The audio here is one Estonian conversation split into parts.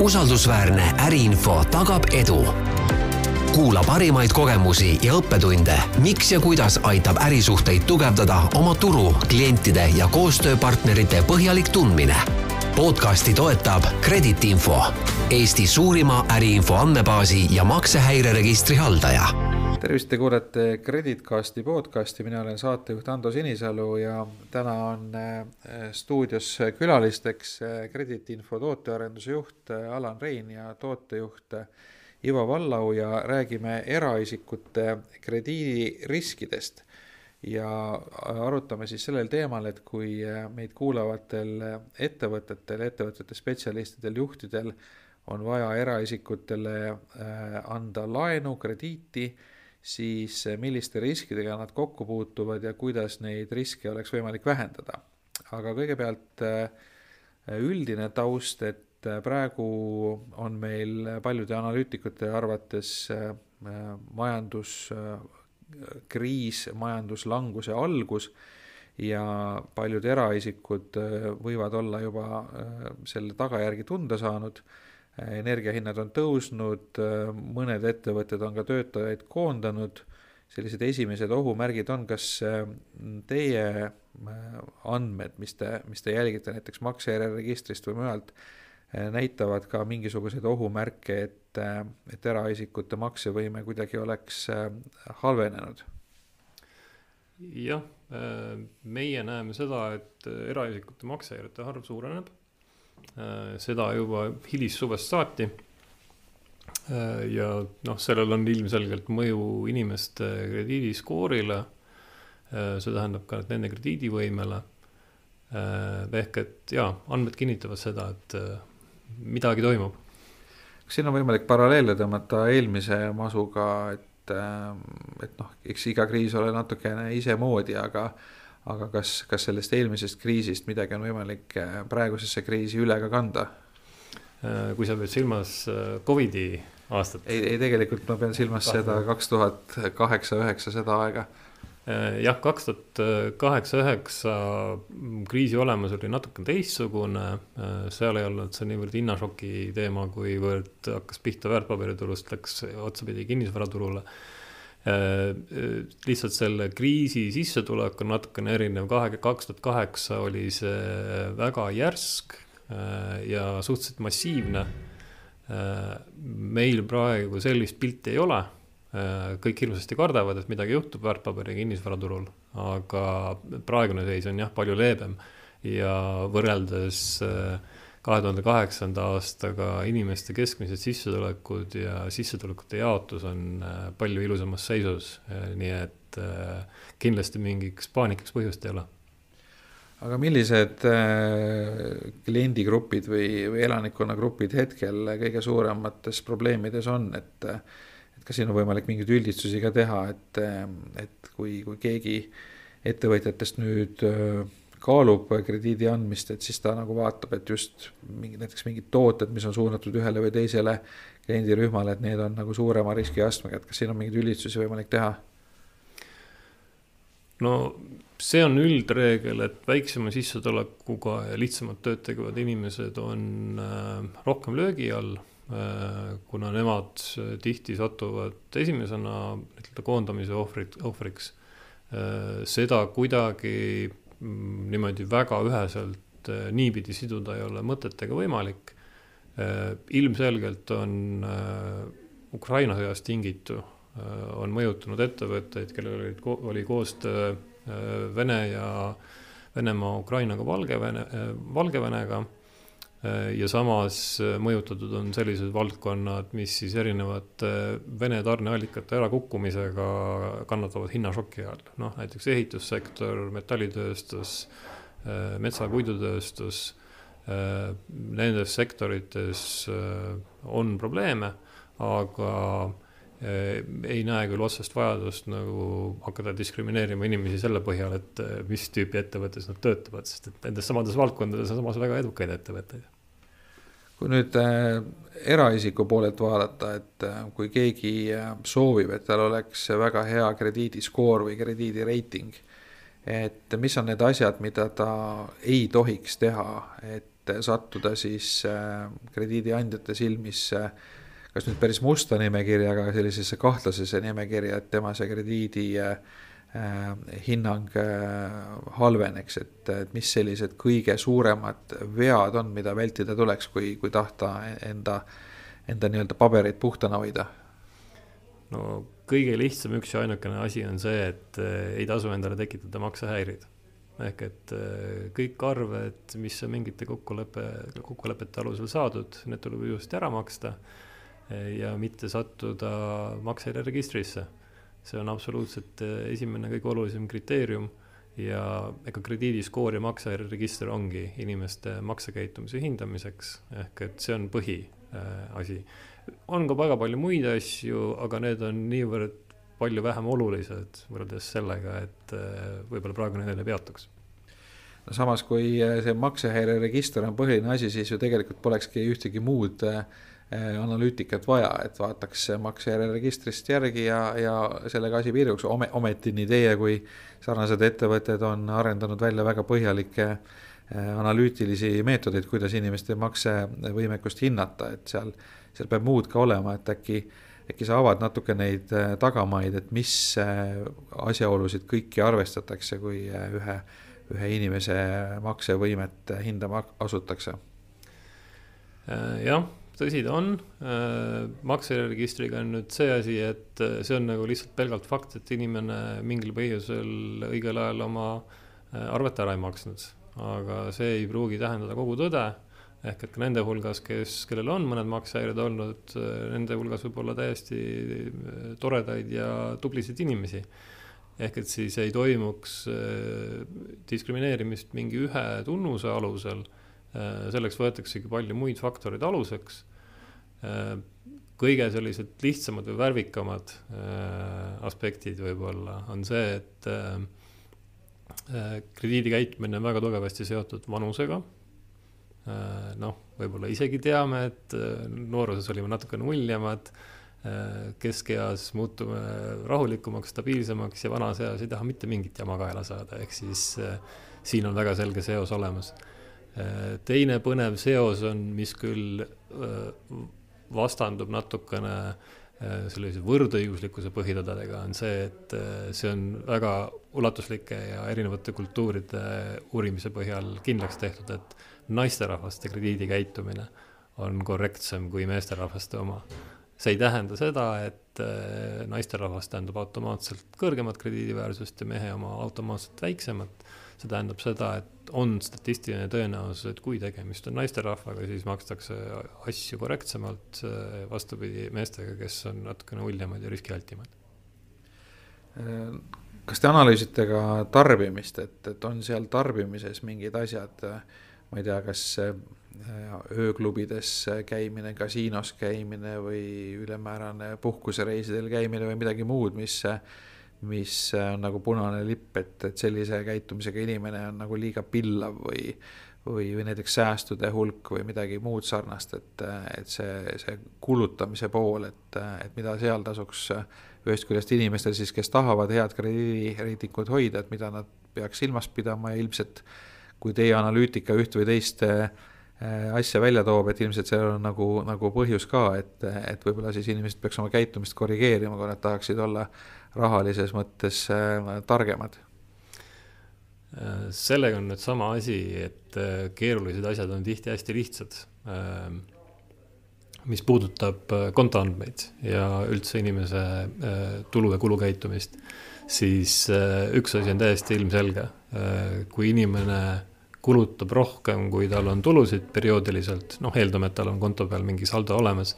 usaldusväärne äriinfo tagab edu. kuula parimaid kogemusi ja õppetunde, miks ja kuidas aitab ärisuhteid tugevdada oma turu, klientide ja koostööpartnerite põhjalik tundmine. podcasti toetab Kredit Info, Eesti suurima äriinfo andmebaasi ja maksehäireregistri haldaja tervist, te kuulete Kreditcasti podcasti, mina olen saatejuht Ando Sinisalu ja täna on äh, stuudios külalisteks äh, tootearenduse juht äh, Alan Rein ja tootejuht Ivo Vallau ja räägime eraisikute krediidiriskidest. ja arutame siis sellel teemal, et kui meid kuulavatel ettevõtetel, ettevõtete spetsialistidel, juhtidel on vaja eraisikutele anda laenu, krediiti siis eh, milliste riskidega nad kokku puutuvad ja kuidas neid riske oleks võimalik vähendada. aga kõigepealt eh, üldine taust, et eh, praegu on meil paljude analüütikute arvates majanduskriis, majanduslanguse algus ja paljud eraisikud võivad olla juba selle tagajärgi tunda saanud energiahinnad on tõusnud, mõned ettevõtted on ka töötajaid koondanud, sellised esimesed ohumärgid on, kas äh, teie äh, andmed, mis te, mis te jälgite näiteks maksejärjeregistrist või mujalt, äh, näitavad ka mingisuguseid ohumärke, et, et eraisikute maksevõime kuidagi oleks halvenenud? jah, meie näeme seda, et eraisikute maksejärjete arv suureneb seda juba hilissuvest saati. Äh, ja noh, sellel on ilmselgelt mõju inimeste krediidiskoorile. Äh, see tähendab ka nende krediidivõimele. ehk et jaa, andmed kinnitavad seda, et midagi toimub. kas siin on võimalik paralleele tõmmata eelmise masuga, et, et noh, eks iga kriis ole natukene isemoodi, aga aga kas, kas sellest eelmisest kriisist midagi on võimalik äh, praegusesse kriisi üle ka kanda? Äh, kui sa pead silmas äh, Covidi aastat? ei, ei tegelikult ma pean silmas Kahju. seda kaks tuhat kaheksa, üheksa, seda aega. jah, kaks tuhat kaheksa, üheksa kriisi olemus oli natukene teistsugune, seal ei olnud see niivõrd hinnašoki teema, kuivõrd hakkas pihta väärtpaberiturust, läks otsapidi kinnisvaraturule lihtsalt selle kriisi sissetulek on natukene erinev, kahe, kaks tuhat kaheksa oli see väga järsk äh, ja suhteliselt massiivne. meil praegu sellist pilti ei ole. kõik hirmsasti kardavad, et midagi juhtub väärtpaberi kinnisvaraturul, aga praegune seis on jah, palju leebem ja võrreldes äh, kahe tuhande kaheksanda aastaga inimeste keskmised sissetulekud ja sissetulekute jaotus on äh, palju ilusamas seisus, äh, nii et äh, kindlasti mingiks paanikaks põhjust ei ole. aga millised kliendigrupid või, või elanikkonnagrupid hetkel kõige suuremates probleemides on, et et kas siin on võimalik mingeid üldistusi ka teha, et, et kui, kui keegi ettevõtjatest nüüd kaalub krediidi andmist, et siis ta nagu vaatab, et just mingi näiteks mingid tooted, mis on suunatud ühele või teisele kliendirühmale, et need on nagu suurema riskiastmega, et kas siin on mingeid üldistusi võimalik teha? no see on üldreegel, et väiksema sissetulekuga ja lihtsamat tööd tegevad inimesed on äh, rohkem löögi all äh,, kuna nemad tihti satuvad esimesena nii-öelda koondamise ohvrid, ohvriks äh,. seda kuidagi niimoodi väga üheselt äh, niipidi siduda ei ole mõtet ega võimalik. Äh, ilmselgelt on äh, Ukraina sõjast tingitu, on mõjutanud ettevõtteid, kellel olid, oli koostöö Vene ja Venemaa, Ukrainaga, Valgevene, Valgevenega ja samas mõjutatud on sellised valdkonnad, mis siis erinevate Vene tarneallikate ärakukkumisega kannatavad hinnašoki all. noh, näiteks ehitussektor, metallitööstus, metsa- ja puidutööstus. Nendes sektorites on probleeme, aga ei näe küll otsest vajadust nagu hakata diskrimineerima inimesi selle põhjal, et mis tüüpi ettevõttes nad töötavad, sest et nendes samades valdkondades on samas väga edukaid ettevõtteid. Kui nüüd äh, eraisiku poolelt vaadata, et äh, kui keegi äh, soovib, et tal oleks väga hea krediidiskoor või krediidireiting, et mis on need asjad, mida ta ei tohiks teha, et sattuda siis krediidiandjate silmis kas nüüd päris musta nimekirja, aga sellisesse kahtlasesse nimekirja, et tema see krediidi hinnang halveneks, et, et mis sellised kõige suuremad vead on, mida vältida tuleks, kui, kui tahta enda, enda nii-öelda pabereid puhtana hoida? no kõige lihtsam üks ja ainukene asi on see, et äh, ei tasu endale tekitada maksehäireid. ehk et äh, kõik arved, mis on mingite kokkuleppe, kokkulepete alusel saadud, need tuleb ilusti ära maksta äh, ja mitte sattuda maksehäireregistrisse. see on absoluutselt esimene kõige olulisem kriteerium ja ega krediidiskoor ja maksehäireregister ongi inimeste maksekäitumise hindamiseks, ehk et see on põhiasi on ka väga palju muid asju, aga need on niivõrd palju vähem olulised võrreldes sellega, et äh, võib-olla praegu nendel ei peatuks no samas, kui see maksehäireregister on põhiline asi, siis ju tegelikult polekski ühtegi muud äh, analüütikat vaja, et vaataks maksehäireregistrist järgi ja, ja sellega asi piiruks, ometi nii teie kui sarnased ettevõtted on arendanud välja väga põhjalikke analüütilisi meetodeid, kuidas inimeste maksevõimekust hinnata, et seal seal peab muud ka olema, et äkki, äkki sa avad natuke neid äh, tagamaid, et mis äh, asjaolusid kõiki arvestatakse, kui äh, ühe, ühe inimese maksevõimet hindama asutakse? jah, tõsi ta on, makseregistriga on nüüd see asi, et see on nagu lihtsalt pelgalt fakt, et inimene mingil põhjusel õigel ajal oma arvet ära ei maksnud. aga see ei pruugi tähendada kogu tõde ehk et ka nende hulgas, kes, kellel on mõned maksehäired olnud, nende hulgas võib olla täiesti äh, toredaid ja tublisid inimesi. ehk et siis ei toimuks äh, diskrimineerimist mingi ühe tunnuse alusel, äh, selleks võetaksegi palju muid faktoreid aluseks. kõige sellised lihtsamad või värvikamad aspektid võib-olla on see, et krediidi käitumine on väga tugevasti seotud vanusega Äh, noh, võib-olla isegi teame, et äh, nooruses olime natukene uljemad, äh, keskeas muutume rahulikumaks, stabiilsemaks ja vanas eas ei taha mitte mingit jama kaela saada, ehk siis siin on väga selge seos olemas. Teine põnev seos on, mis küll vastandub natukene sellise võrdõiguslikkuse põhitõdedega, on see, et see on väga ulatuslike ja erinevate kultuuride uurimise põhjal kindlaks tehtud, et naisterahvaste krediidikäitumine on korrektsem kui meesterahvaste oma. see ei tähenda seda, et naisterahvas tähendab automaatselt kõrgemat krediidiväärsust ja mehe oma automaatselt väiksemat. See tähendab seda, et on statistiline tõenäosus, et kui tegemist on naisterahvaga, siis makstakse asju korrektsemalt, äh, vastupidi meestega, kes on natukene uljemad ja riskialtimad. Kas te analüüsite ka tarbimist, et, et on seal tarbimises mingid asjad äh, ma ei tea, kas ööklubides käimine, kasiinos käimine või ülemäärane puhkusereisidel käimine või midagi muud, mis, mis on nagu punane lipp, et, et sellise käitumisega inimene on nagu liiga pillav või, või, või näiteks säästude hulk või midagi muud sarnast, et, et see, see kulutamise pool, et, et mida seal tasuks ühest küljest inimestel siis, kes tahavad head krediidireitingut hoida, et mida nad peaks silmas pidama ja ilmselt kui teie analüütika üht või teist äh, asja välja toob, et ilmselt seal on nagu, nagu põhjus ka, et, et võib-olla siis inimesed peaks oma käitumist korrigeerima, kui nad tahaksid olla rahalises mõttes äh, targemad. sellega on nüüd sama asi, et äh, keerulised asjad on tihti hästi lihtsad. mis puudutab kontoandmeid ja üldse inimese tulu ja kulukäitumist, siis üks asi on täiesti ilmselge Äh, kui inimene kulutab rohkem, kui tal on tulusid perioodiliselt, noh, eeldame, et tal on konto peal mingi saldo olemas,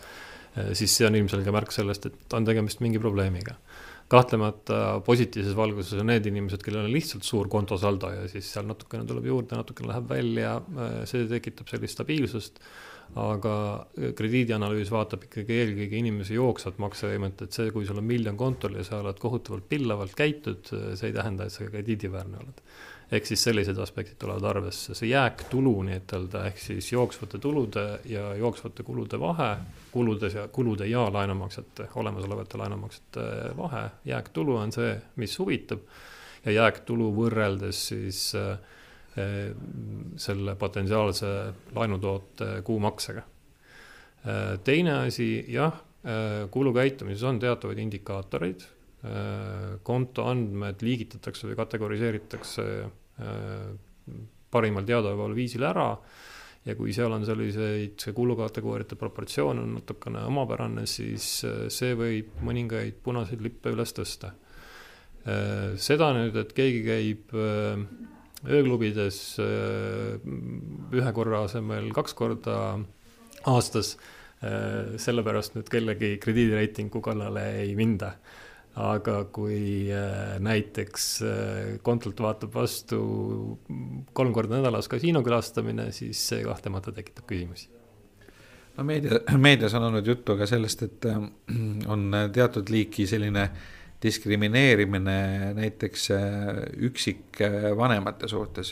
äh, siis see on ilmselge märk sellest, et on tegemist mingi probleemiga. kahtlemata positiivses valguses on need inimesed, kellel on lihtsalt suur kontosaldo ja siis seal natukene tuleb juurde, natukene läheb välja, äh, see tekitab sellist stabiilsust aga krediidianalüüs vaatab ikkagi eelkõige inimese jooksvat maksevõimet, et see, kui sul on miljon kontol ja sa oled kohutavalt pillavalt käitud, see ei tähenda, et sa krediidiväärne oled. ehk siis sellised aspektid tulevad arvesse, see jääktulu nii-ütelda, ehk siis jooksvate tulude ja jooksvate kulude vahe, kuludes ja kulude ja laenumaksete, olemasolevate laenumaksete vahe, jääktulu on see, mis huvitab. Ja jääktulu võrreldes siis äh, selle potentsiaalse laenutoote kuumaksega. teine asi, jah, kulukäitumises on teatavaid indikaatoreid, konto andmed liigitatakse või kategoriseeritakse parimal teadaoleval viisil ära ja kui seal on selliseid, see kulukategooriate proportsioon on natukene omapärane, siis see võib mõningaid punaseid lippe üles tõsta. Seda nüüd, et keegi käib ööklubides ühe korra asemel kaks korda aastas, sellepärast nüüd kellegi krediidireitingu kallale ei minda aga kui äh, näiteks äh, kontolt vaatab vastu kolm korda nädalas kasiino külastamine, siis see kahtlemata tekitab küsimusi. no meedia, meedias on olnud juttu ka sellest, et äh, on teatud liiki selline diskrimineerimine näiteks üksikvanemate suhtes,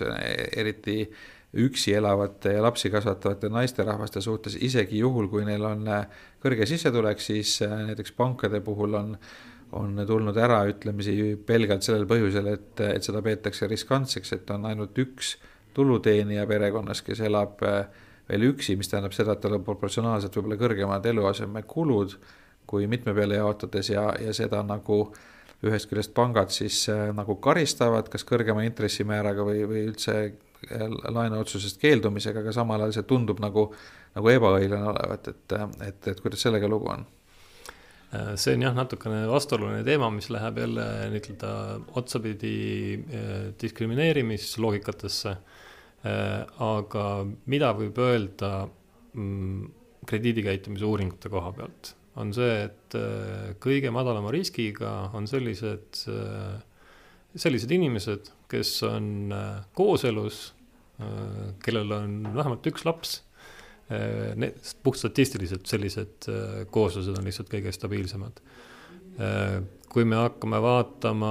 eriti üksi elavate ja lapsi kasvatavate naisterahvaste suhtes, isegi juhul, kui neil on kõrge sissetulek, siis näiteks pankade puhul on on tulnud äraütlemisi pelgalt sellel põhjusel, et, et seda peetakse riskantseks, et on ainult üks tuluteenija perekonnas, kes elab äh, veel üksi, mis tähendab seda, et tal on proportsionaalselt võib-olla kõrgemad eluasemekulud kui mitme peale jaotades ja, ja seda nagu ühest küljest pangad siis äh, nagu karistavad, kas kõrgema intressimääraga või, või üldse äh, laenuotsusest keeldumisega, aga samal ajal see tundub nagu, nagu ebaõiglane olevat, et, et, et kuidas sellega lugu on Äh, see on jah, natukene vastuoluline teema, mis läheb jälle nii-öelda otsapidi äh, diskrimineerimisloogikatesse. Äh, aga mida võib öelda mm, krediidikäitumise uuringute koha pealt, on see, et kõige madalama riskiga on sellised, sellised inimesed, kes on kooselus, kellel on vähemalt üks laps Äh, need puhtstatistiliselt sellised äh, kooslused on lihtsalt kõige stabiilsemad. Äh, kui me hakkame vaatama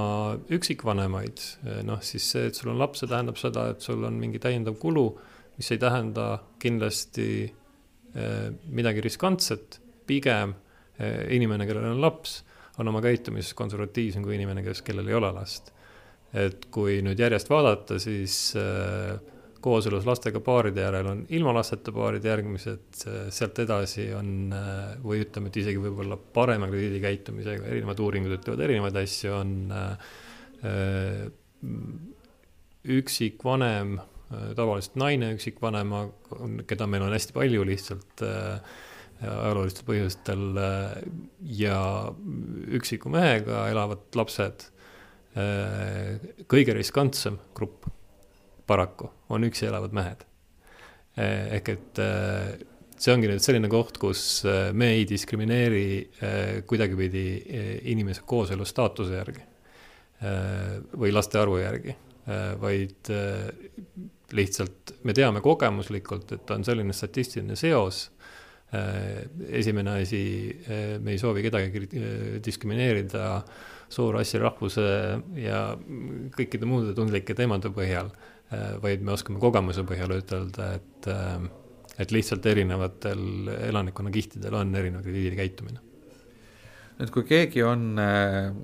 üksikvanemaid, noh siis see, et sul on laps, see tähendab seda, et sul on mingi täiendav kulu, mis ei tähenda kindlasti midagi riskantset, pigem inimene, kellel on laps, on oma käitumises konservatiivsem kui inimene, kes, kellel ei ole last. et kui nüüd järjest vaadata, siis äh, kooselus lastega paaride järel on ilma lasteta paarid, järgmised sealt edasi on või ütleme, et isegi võib-olla parema krediidikäitumisega, erinevad uuringud ütlevad erinevaid asju, on üksikvanem, tavaliselt naine üksikvanema, keda meil on hästi palju lihtsalt äh, ajaloolistel põhjustel äh, ja üksiku mehega elavad lapsed, kõige riskantsem grupp paraku, on üksi elavad mehed. Eh, ehk et see ongi nüüd selline koht, kus me ei diskrimineeri kuidagipidi inimese kooselu staatuse järgi või laste arvu järgi, vaid lihtsalt me teame kogemuslikult, et on selline statistiline seos. Esimene asi, me ei soovi kedagi diskrimineerida soo, rassi, rahvuse ja kõikide muude tundlike teemade põhjal Äh, vaid me oskame kogemuse põhjal ütelda, et, äh, et lihtsalt erinevatel elanikkonnakihtidel on erinev krediidikäitumine. nüüd, kui keegi on äh,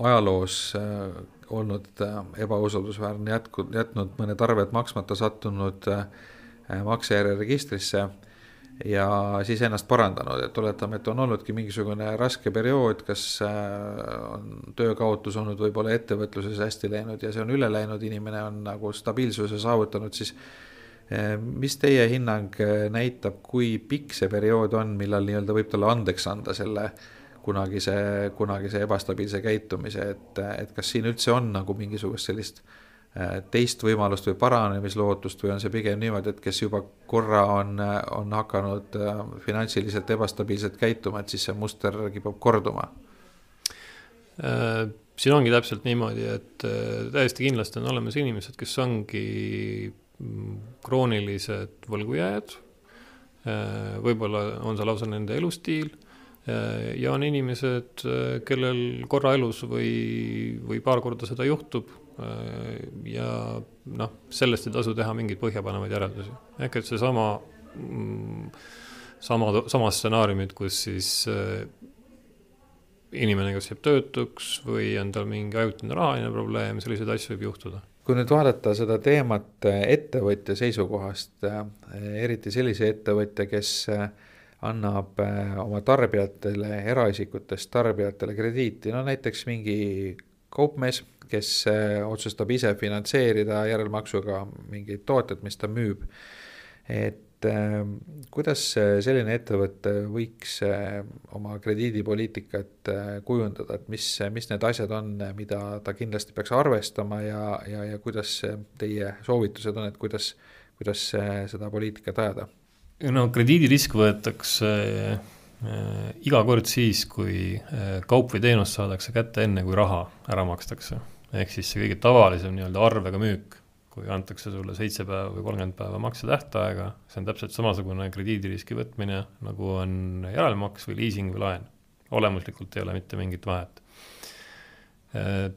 ajaloos olnud ebausaldusväärne, jätku, jätnud mõned arved maksmata, sattunud maksejärjeregistrisse ja siis ennast parandanud, et oletame, et on olnudki mingisugune raske periood, kas äh, on töökaotus olnud võib-olla ettevõtluses hästi läinud ja see on üle läinud, inimene on nagu stabiilsuse saavutanud, siis äh, mis teie hinnang äh, näitab, kui pikk see periood on, millal nii-öelda võib talle andeks anda selle kunagise, kunagise ebastabiilse käitumise, et, et kas siin üldse on nagu mingisugust sellist äh, teist võimalust või paranemislootust või on see pigem niimoodi, et kes juba korra on, on hakanud äh, finantsiliselt ebastabiilselt käituma, et siis see muster kipub korduma? Äh, siin ongi täpselt niimoodi, et täiesti kindlasti on olemas inimesed, kes ongi mm, kroonilised võlgujääjad. võib-olla on see lausa nende elustiil ja on inimesed, kellel korra elus või, või paar korda seda juhtub Äh, ja noh, sellest ei tasu teha mingeid põhjapanevaid järeldusi, ehk et seesama, mm, sama, sama stsenaariumid, kus siis äh, inimene kas jääb töötuks või on tal mingi ajutine rahaline probleem, selliseid asju võib juhtuda. kui nüüd vaadata seda teemat ettevõtja seisukohast, eriti sellise ettevõtja, kes annab oma tarbijatele, eraisikutest tarbijatele krediiti, no näiteks mingi kaupmees, kes otsustab ise finantseerida järelmaksuga mingeid tooteid, mis ta müüb. et ähm, kuidas selline ettevõte võiks äh, oma krediidipoliitikat kujundada, et mis, mis need asjad on, mida ta kindlasti peaks arvestama ja, ja, ja kuidas teie soovitused on, et kuidas, kuidas seda poliitikat ajada? no krediidirisk võetakse iga kord siis, kui kaup või teenus saadakse kätte enne, kui raha ära makstakse. Ehk siis see kõige tavalisem nii-öelda arvega müük kui antakse sulle seitse päeva või kolmkümmend päeva maksetähtaega, see on täpselt samasugune krediidiriski võtmine, nagu on järelmaks või liising või laen. olemuslikult ei ole mitte mingit vahet. Äh,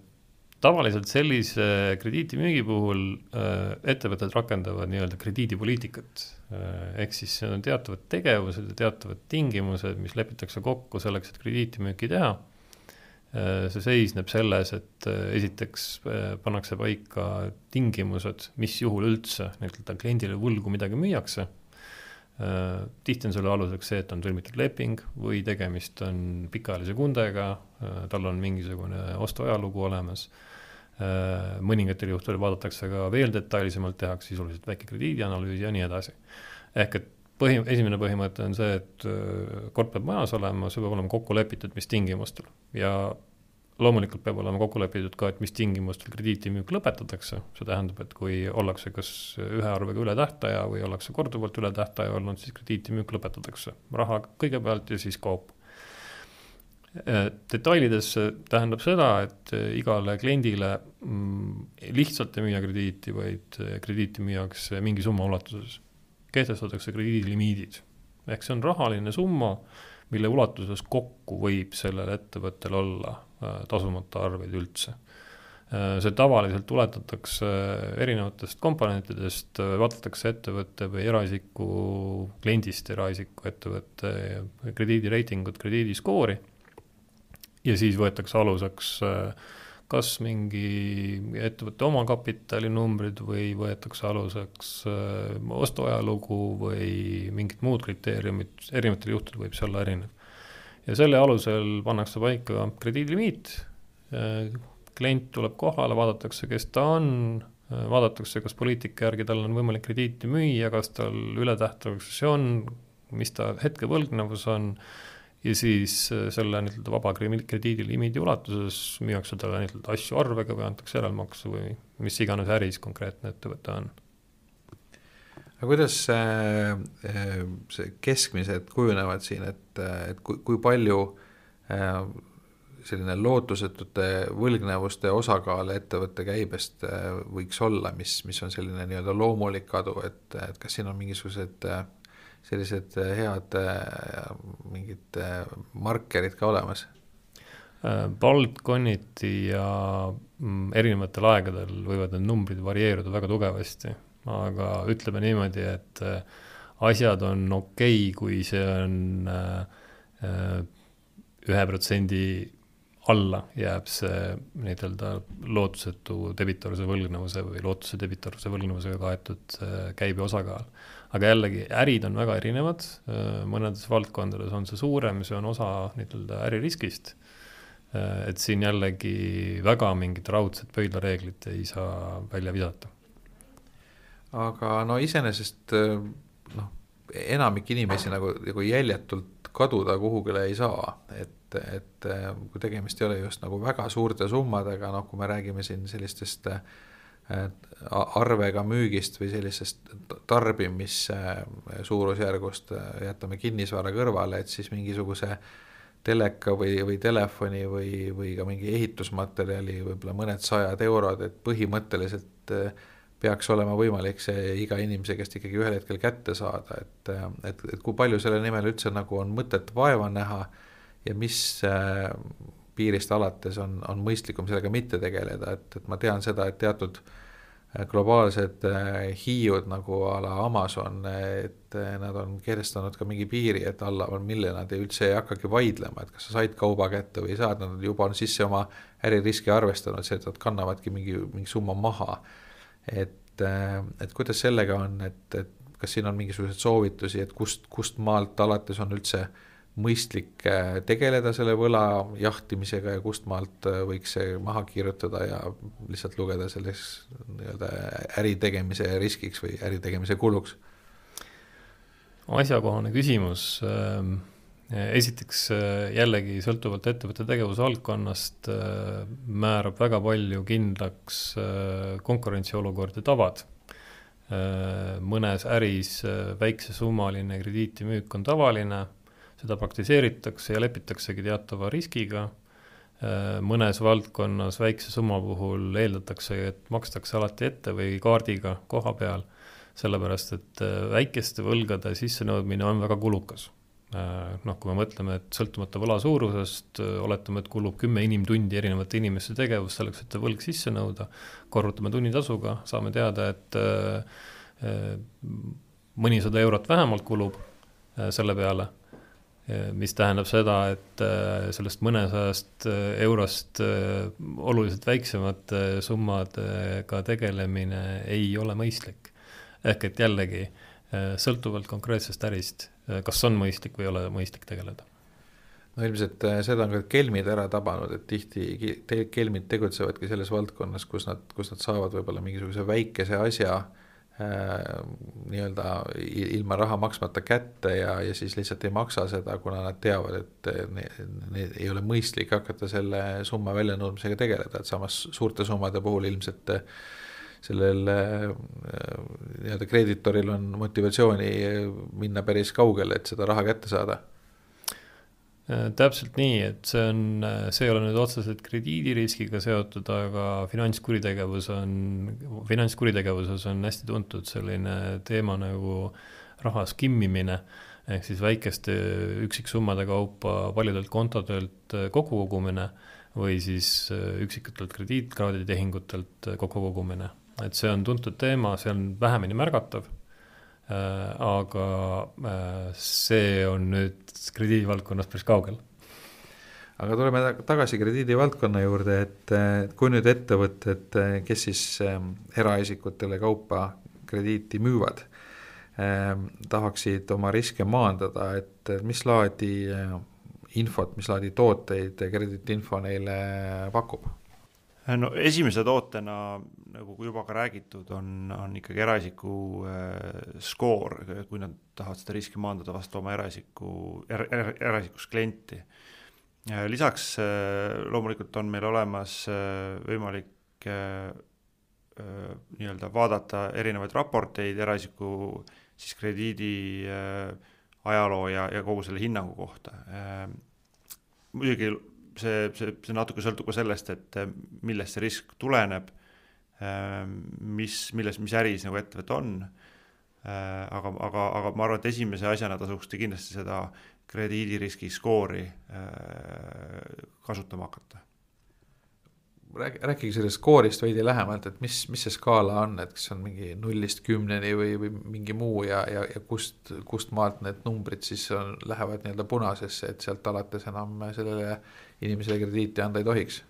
tavaliselt sellise krediitimüügi puhul äh, ettevõtted rakendavad nii-öelda krediidipoliitikat, äh, ehk siis see on teatavad tegevused ja teatavad tingimused, mis lepitakse kokku selleks, et krediitimüüki teha see seisneb selles, et äh, esiteks äh, pannakse paika tingimused, mis juhul üldse nii-öelda kliendile võlgu midagi müüakse. tihti on selle aluseks see, et on sõlmitud leping või tegemist on pikaajalise kundega, tal on mingisugune ostuajalugu olemas. mõningatel juhtudel vaadatakse ka veel detailsemalt, tehakse sisuliselt väike krediidianalüüs ja nii edasi. ehk et põhi, esimene põhimõte on see, et äh, kord peab majas olema, see peab olema kokku lepitud, mis tingimustel. Ja loomulikult peab olema kokku lepitud ka, et mis tingimustel krediitimüük lõpetatakse, see tähendab, et kui ollakse kas ühe arvega üle tähtaja või ollakse korduvalt üle tähtaja olnud, siis krediitimüük lõpetatakse, raha kõigepealt ja siis kaup. Äh, detailides tähendab seda, et äh, igale kliendile mm, lihtsalt ei müüa krediiti, vaid krediiti müüakse mingi summa ulatuses kehtestatakse krediidilimiidid. ehk see on rahaline summa, mille ulatuses kokku võib sellel ettevõttel olla äh, tasumata arveid üldse. Äh, see tavaliselt tuletatakse erinevatest komponentidest, äh, vaadatakse ettevõtte või eraisiku, kliendist eraisiku ettevõtte krediidireitingut, krediidiskoori ja siis võetakse aluseks äh, kas mingi ettevõtte omakapitali numbrid või võetakse aluseks äh, ostuajalugu või mingid muud kriteeriumid, erinevatel juhtudel võib see olla erinev. ja selle alusel pannakse paika krediidilimiit, äh, klient tuleb kohale, vaadatakse, kes ta on, äh, vaadatakse, kas poliitika järgi tal on võimalik krediiti müüa, kas tal ületähtavus see on, mis ta hetkevõlgnevus on ja siis äh, selle nii-öelda vaba krediidilimiidi ulatuses müüakse talle nii-öelda asju arvega või antakse järelmaksu või mis iganes äris konkreetne ettevõte on. aga kuidas see, äh, see keskmised kujunevad siin, et, et kui, kui palju äh, selline lootusetute võlgnevuste osakaal ettevõtte käibest võiks olla, mis, mis on selline nii-öelda loomulik kadu, et, et kas siin on mingisugused äh, sellised äh, head äh, mingid äh, markerid ka olemas? Baltconniti ja mm, erinevatel aegadel võivad need numbrid varieeruda väga tugevasti, aga ütleme niimoodi, et asjad on okei okay,, kui see on ühe protsendi alla jääb see nii-ütelda lootusetu debitorse võlgnevuse või lootuse debitorse võlgnevusega kaetud käibe osakaal aga jällegi, ärid on väga erinevad, mõnedes valdkondades on see suurem, see on osa nii-öelda äririskist. et siin jällegi väga mingit raudset pöidlareeglit ei saa välja visata. aga no iseenesest noh, enamik inimesi nagu, nagu jäljetult kaduda kuhugile ei saa, et, et kui tegemist ei ole just nagu väga suurte summadega, noh, kui me räägime siin sellistest äh, arvega müügist või sellisest tarbimise suurusjärgust, jätame kinnisvara kõrvale, et siis mingisuguse teleka või, või telefoni või, või ka mingi ehitusmaterjali võib-olla mõned sajad eurod, et põhimõtteliselt eh, peaks olema võimalik see iga inimese käest ikkagi ühel hetkel kätte saada, et, et, et kui palju selle nimel üldse nagu on mõtet vaeva näha ja mis piirist alates on, on mõistlikum sellega mitte tegeleda, et, et ma tean seda, et teatud globaalsed hiiud nagu a la Amazon, et nad on kehtestanud ka mingi piiri, et alla, mille nad ei, üldse ei hakkagi vaidlema, et kas sa said kauba kätte või ei saanud, nad juba on sisse oma äririski arvestanud, see, et nad kannavadki mingi, mingi summa maha. et, et kuidas sellega on, et, et kas siin on mingisuguseid soovitusi, et kust, kust maalt alates on üldse äh, mõistlik äh, tegeleda selle võla jahtimisega ja kust maalt äh, võiks see maha kirjutada ja lihtsalt lugeda selleks nii-öelda äri tegemise riskiks või äri tegemise kuluks? asjakohane küsimus. Ähm, esiteks äh, jällegi sõltuvalt ettevõtte tegevusvaldkonnast määrab väga palju kindlaks konkurentsiolukord ja tavad mõnes äris väiksesummaline krediitimüük on tavaline seda praktiseeritakse ja lepitaksegi teatava riskiga, äh, mõnes valdkonnas väikse summa puhul eeldatakse, et makstakse alati ette või kaardiga koha peal, sellepärast et äh, väikeste võlgade sissenõudmine on väga kulukas. Äh, noh, kui me mõtleme, et sõltumata võla suurusest, oletame, et kulub kümme inimtundi erinevate inimeste tegevust selleks, et võlg sisse nõuda, korrutame tunnitasuga, saame teada, et mõnisada eurot vähemalt kulub selle peale mis tähendab seda, et äh, sellest mõnesajast äh, eurost äh, oluliselt väiksemate summadega tegelemine ei ole mõistlik. ehk et jällegi, sõltuvalt konkreetsest ärist, kas on mõistlik või ei ole mõistlik tegeleda no ilmselt seda on ka kelmid ära tabanud, et tihti kelmid tegutsevadki selles valdkonnas, kus nad, kus nad saavad võib-olla mingisuguse väikese asja äh, Äh, nii-öelda ilma raha maksmata kätte ja, ja siis lihtsalt ei maksa seda, kuna nad teavad, et neil ei ole mõistlik hakata selle summa väljanõudmisega tegeleda, et samas suurte summade puhul ilmselt sellel äh, nii-öelda kreeditoril on motivatsiooni minna päris kaugele, et seda raha kätte saada. Äh, täpselt nii, et see on, äh, see ei ole nüüd otseselt krediidiriskiga seotud, aga finantskuritegevus on, finantskuritegevuses on hästi tuntud selline teema nagu raha skimmimine, ehk siis väikeste üksiksummade kaupa paljudelt kontodelt äh, kokku kogumine või siis üksikutelt krediitkaarditehingutelt kokku kogumine. et see on tuntud teema, see on vähemini märgatav Äh, aga äh, see on nüüd krediidivaldkonnas päris kaugel. aga tuleme tagasi krediidivaldkonna juurde, et kui nüüd ettevõtted, kes siis ähm, eraisikutele kaupa krediiti müüvad, ähm, tahaksid oma riske maandada, et mis laadi äh, infot, mis laadi tooteid krediitinfo neile pakub? No esimese tootena, nagu juba ka räägitud, on, on ikkagi eraisiku äh, skoor, kui nad tahavad seda riski maandada vastu oma eraisiku er,, er, eraisikust klienti. lisaks äh, loomulikult on meil olemas äh, võimalik äh, äh, nii-öelda vaadata erinevaid raporteid eraisiku siis krediidi äh, ajaloo ja, ja kogu selle hinnangu kohta äh,. muidugi see, see, see natuke sõltub ka sellest, et eh, millest see risk tuleneb, eh, mis, milles, mis äris nagu ettevõte on, eh, aga, aga, aga ma arvan, et esimese asjana tasuks kindlasti seda krediidiriski skoori kasutama hakata räägi, rääkige sellest skoorist veidi lähemalt, et mis, mis see skaala on, et kas on mingi nullist kümneni või, või mingi muu ja, ja, ja kust, kust maalt need numbrid siis on, lähevad nii-öelda punasesse, et sealt alates enam sellele inimesele krediiti anda ei tohiks?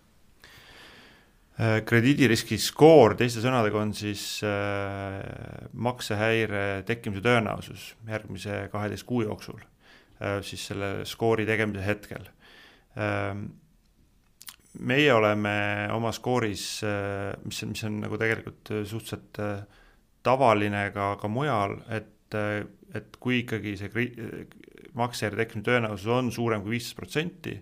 Äh, krediidiriski skoor teiste sõnadega on siis äh, maksehäire tekkimise tõenäosus järgmise kaheteist kuu jooksul äh,, siis selle skoori tegemise hetkel äh, meie oleme oma skooris, äh, mis mis on nagu tegelikult suhteliselt äh, tavaline ka, ka mujal, et, et kui ikkagi see maksejärje tekkimise tõenäosus on suurem kui viisteist protsenti,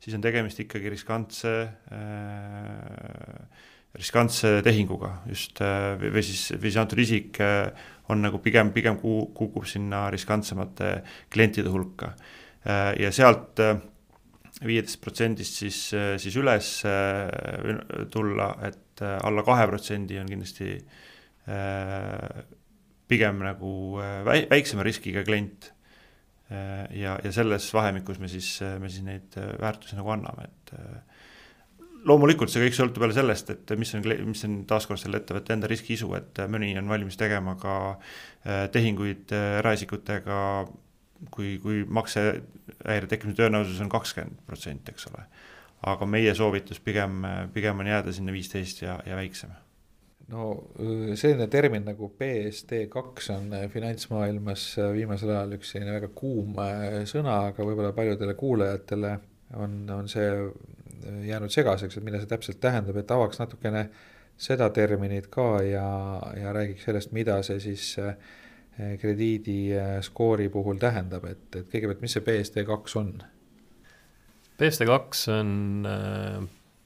siis on tegemist ikkagi riskantse äh, riskantse tehinguga just äh, või siis, või siis antud isik äh, on nagu pigem, pigem kukub sinna riskantsemate klientide hulka. Äh, ja sealt viieteist protsendist siis, siis üles tulla, et alla kahe protsendi on kindlasti pigem nagu väiksema riskiga klient. Äh, ja, ja selles vahemikus me siis, me siis neid äh, väärtusi nagu anname, et äh, loomulikult see kõik sõltub jälle sellest, et mis on, mis on taaskord selle ettevõtte enda riskiisu, et mõni on valmis tegema ka äh, tehinguid äh, eraisikutega, kui, kui maksehäire tekkimise tõenäosus on kakskümmend protsenti, eks ole. aga meie soovitus pigem, pigem on jääda sinna viisteist ja, ja väiksem no selline termin nagu BSD kaks on finantsmaailmas viimasel ajal üks selline väga kuum sõna, aga võib-olla paljudele kuulajatele on, on see jäänud segaseks, et mida see täpselt tähendab, et avaks natukene seda terminit ka ja, ja räägiks sellest, mida see siis eh, krediidiskoori puhul tähendab, et, et kõigepealt, mis see BSD kaks on? BSD kaks on eh,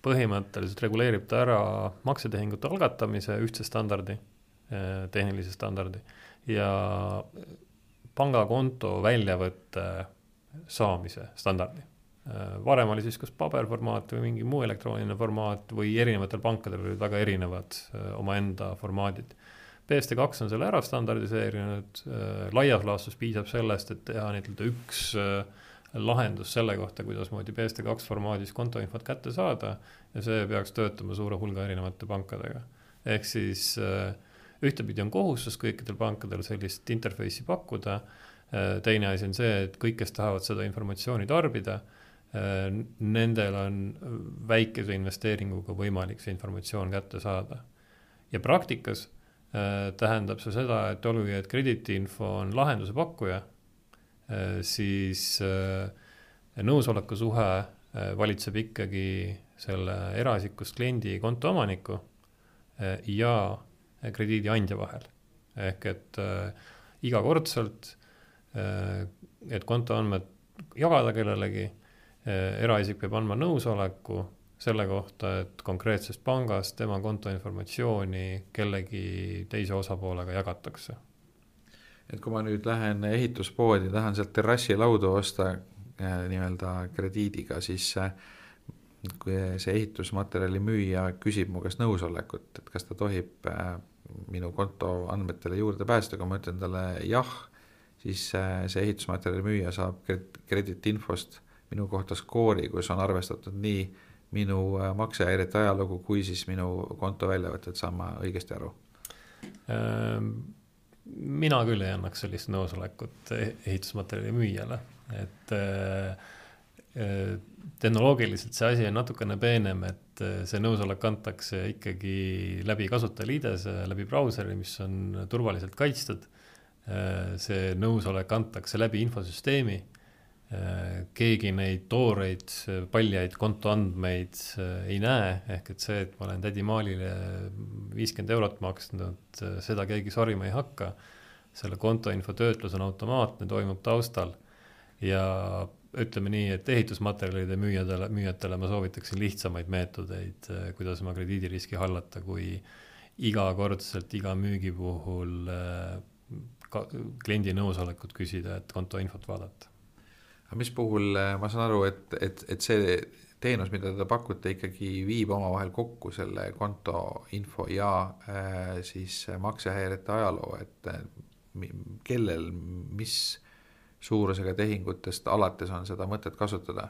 põhimõtteliselt reguleerib ta ära maksetehingute algatamise ühtse standardi, eh, tehnilise standardi ja pangakonto väljavõtte saamise standardi varem oli siis kas paberformaat või mingi muu elektrooniline formaat või erinevatel pankadel olid väga erinevad omaenda formaadid. BSD2 on selle ära standardiseerinud, äh, laias laastus piisab sellest, et teha nii-öelda üks lahendus selle kohta, kuidasmoodi BSD2 formaadis kontoinfot kätte saada ja see peaks töötama suure hulga erinevate pankadega. ehk siis ühtepidi on kohustus kõikidel pankadel sellist interface'i pakkuda, teine asi on see, et kõik, kes tahavad seda informatsiooni tarbida Äh, nendel on väikese investeeringuga võimalik see informatsioon kätte saada. ja praktikas äh, tähendab see seda, et olgugi, et krediidiinfo on lahenduse pakkuja, äh, siis nõusoleku suhe valitseb ikkagi selle eraisikust kliendi konto omaniku ja krediidiandja vahel. ehk et igakordselt, et kontoandmed jagada kellelegi Eh, eraisik peab andma nõusoleku selle kohta, et konkreetsest pangast tema kontoinformatsiooni kellegi teise osapoolega jagatakse. et kui ma nüüd lähen ehituspoodi, tahan sealt terrassilaudu osta äh, nii-öelda krediidiga, siis äh, kui see ehitusmaterjali müüja küsib mu käest nõusolekut, et kas ta tohib äh, minu konto andmetele juurde pääseda, kui ma ütlen talle jah, siis see ehitusmaterjali müüja saab krediitinfost minu kohta skoori, kus on arvestatud nii minu äh, maksehäirete ajalugu kui siis minu konto väljavõtted, saan ma õigesti aru? Ähm, mina küll ei annaks sellist nõusolekut e-, ehitusmaterjali müüjale, et äh, äh, tehnoloogiliselt see asi on natukene peenem, et see nõusolek antakse ikkagi läbi kasutajaliidese, läbi brauseri, mis on turvaliselt kaitstud. see nõusolek antakse läbi infosüsteemi keegi neid tooreid paljaid kontoandmeid äh, ei näe, ehk et see, et ma olen tädi Maalile viiskümmend eurot maksnud, äh, seda keegi sorima ei hakka. selle kontoinfo töötlus on automaatne, toimub taustal ja ütleme nii, et ehitusmaterjalide müüjatele, müüjatele ma soovitaksin lihtsamaid meetodeid, kuidas oma krediidiriski hallata, kui igakordselt iga müügi puhul ka kliendi nõusolekut küsida, et kontoinfot vaadata mis puhul äh, ma saan aru, et, et, et see teenus, mida te pakute, ikkagi viib omavahel kokku selle konto info ja äh, siis maksehäirete ajaloo, et äh, kellel, mis suurusega tehingutest alates on seda mõtet kasutada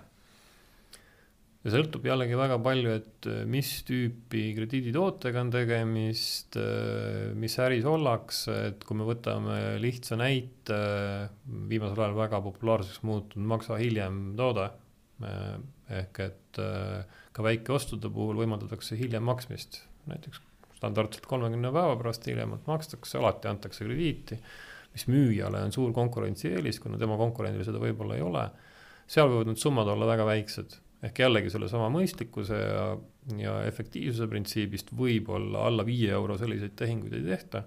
ja sõltub jällegi väga palju, et äh, mis tüüpi krediiditootega on tegemist, äh, mis äris ollakse, et kui me võtame lihtsa näite, viimasel ajal väga populaarseks muutunud maksa hiljem toode, äh, ehk et ka väikeostude puhul võimaldatakse hiljem maksmist, näiteks standardselt kolmekümne päeva pärast hiljemalt makstakse, alati antakse krediiti, mis müüjale on suur konkurentsieelis, kuna tema konkurendil seda võib-olla ei ole, seal võivad need summad olla väga väiksed ehk jällegi sellesama mõistlikkuse ja, ja efektiivsuse printsiibist võib-olla alla viie euro selliseid tehinguid ei tehta.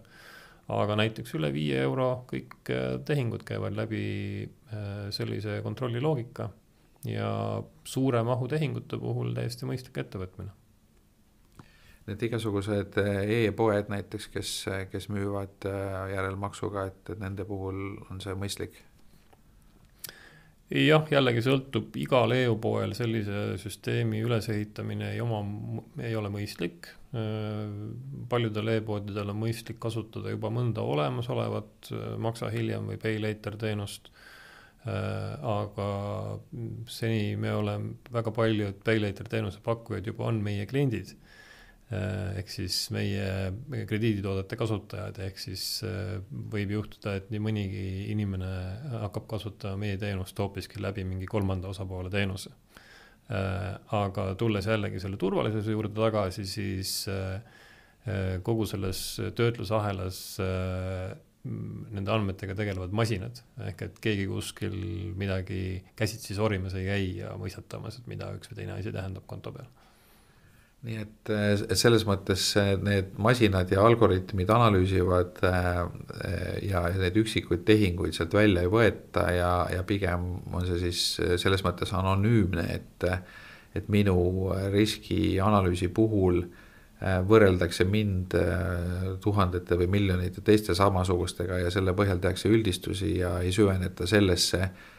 aga näiteks üle viie euro kõik äh, tehingud käivad läbi äh, sellise kontrolli loogika ja suure mahu tehingute puhul täiesti mõistlik ettevõtmine. Need igasugused äh, e-poed näiteks, kes, kes müüvad järelmaksuga, et, et nende puhul on see mõistlik jah, jällegi sõltub igal EU-poel sellise süsteemi ülesehitamine ei oma, ei ole mõistlik. paljudel e-poodidel on mõistlik kasutada juba mõnda olemasolevat maksa hiljem või pay later teenust. aga seni me oleme väga paljud PayLater teenuse pakkujad juba on meie kliendid ehk siis meie, meie krediiditoodete kasutajad, ehk siis äh, võib juhtuda, et nii mõnigi inimene hakkab kasutama meie teenust hoopiski läbi mingi kolmanda osapoole teenuse. Äh, aga tulles jällegi selle turvalisuse juurde tagasi, siis kogu selles töötlusahelas nende andmetega tegelevad masinad, ehk et keegi kuskil midagi käsitsi sorimas ei käi ja mõistatamas, et mida üks või teine asi tähendab konto peal nii et, et selles mõttes need masinad ja algoritmid analüüsivad äh, ja neid üksikuid tehinguid sealt välja ei võeta ja, ja pigem on see siis selles mõttes anonüümne, et, et minu riskianalüüsi puhul võrreldakse mind tuhandete või miljonite teiste samasugustega ja selle põhjal tehakse üldistusi ja ei süveneta sellesse Eh,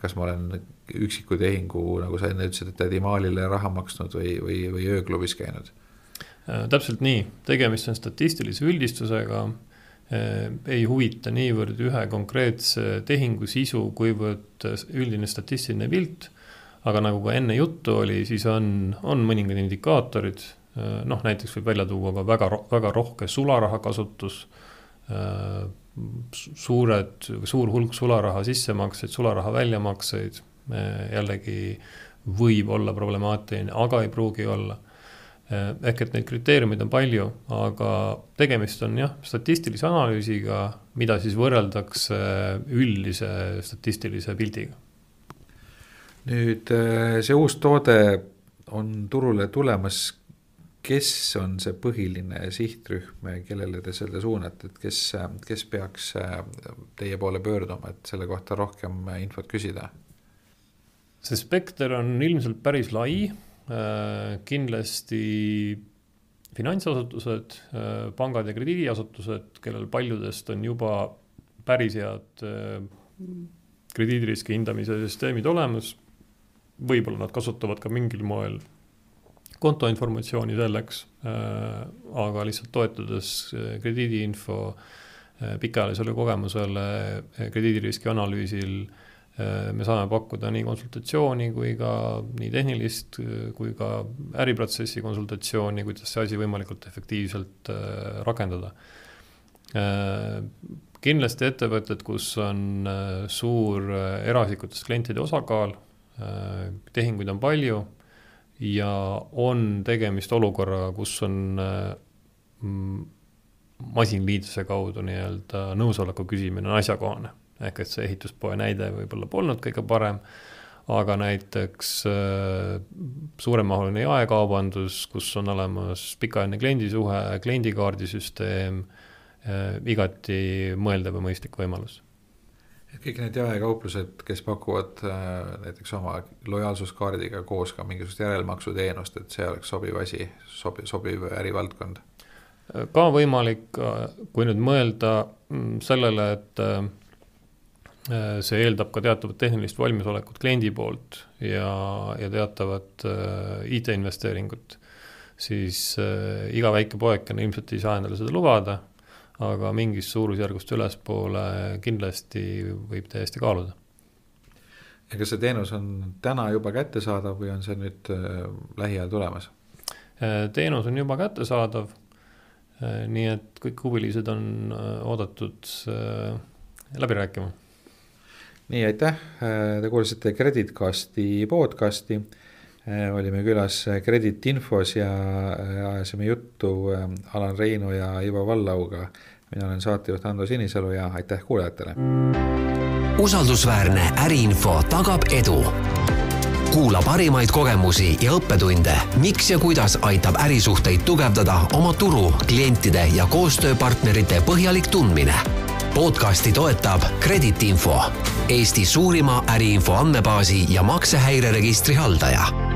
kas ma olen üksiku tehingu, nagu sa enne ütlesid, et tädi Maalile raha maksnud või, või, või ööklubis käinud? Äh, täpselt nii, tegemist on statistilise üldistusega, äh, ei huvita niivõrd ühe konkreetse tehingu sisu, kuivõrd üldine statistiline pilt, aga nagu ka enne juttu oli, siis on, on mõningad indikaatorid, noh näiteks võib välja tuua ka väga, väga rohke sularaha kasutus suured, suur hulk sularaha sissemakseid, sularaha väljamakseid jällegi võib olla problemaatiline, aga ei pruugi olla. ehk et neid kriteeriumeid on palju, aga tegemist on jah, statistilise analüüsiga, mida siis võrreldakse üldise statistilise pildiga. nüüd see uus toode on turule tulemas kes on see põhiline sihtrühm, kellele te selle suunate, et kes, kes peaks äh, teie poole pöörduma, et selle kohta rohkem infot küsida? see spekter on ilmselt päris lai, äh, kindlasti finantsasutused, äh, pangad ja krediidiasutused, kellel paljudest on juba päris head krediidiriski hindamise süsteemid olemas, võib-olla nad kasutavad ka mingil moel kontoinformatsiooni selleks, äh, aga lihtsalt toetudes äh, krediidiinfo äh, pikaajalisele kogemusele krediidiriski analüüsil me saame pakkuda nii konsultatsiooni kui ka nii tehnilist kui ka äriprotsessi konsultatsiooni, kuidas see asi võimalikult efektiivselt rakendada. kindlasti ettevõtted, kus on suur eraisikutest klientide osakaal, tehinguid on palju ja on tegemist olukorraga, kus on mm, masinliiduse kaudu nii-öelda nõusoleku küsimine on asjakohane. ehk et see ehituspoe näide võib-olla polnud kõige parem, aga näiteks äh, suuremahuline jaekaubandus, kus on olemas pikaajaline kliendisuhe, kliendikaardisüsteem äh,, igati mõeldav ja mõistlik võimalus et kõik need jaekauplused, kes pakuvad äh, näiteks oma lojaalsuskaardiga koos ka mingisugust järelmaksuteenust, et see oleks sobiv asi, sobiv, sobiv ärivaldkond? ka võimalik, kui nüüd mõelda mm, sellele, et äh, see eeldab ka teatavat tehnilist valmisolekut kliendi poolt ja, ja teatavat äh, IT-investeeringut, siis iga väike poekene ilmselt ei saa endale seda lubada aga mingist suurusjärgust ülespoole kindlasti võib täiesti kaaluda. ja kas see teenus on täna juba kättesaadav või on see nüüd äh, lähiajal tulemas? Äh, teenus on juba kättesaadav. Äh, nii et kõik huvilised on oodatud läbi rääkima. nii, aitäh, te kuulasite Kreditcasti podcasti olime külas Kredit Infos ja ajasime juttu Alan Reinu ja Ivo Vallauga mina olen saatejuht Ando Sinisalu ja aitäh kuulajatele. usaldusväärne äriinfo tagab edu. kuula parimaid kogemusi ja õppetunde, miks ja kuidas aitab ärisuhteid tugevdada oma turu, klientide ja koostööpartnerite põhjalik tundmine. podcasti toetab Kredit Info, Eesti suurima äriinfo andmebaasi ja maksehäireregistri haldaja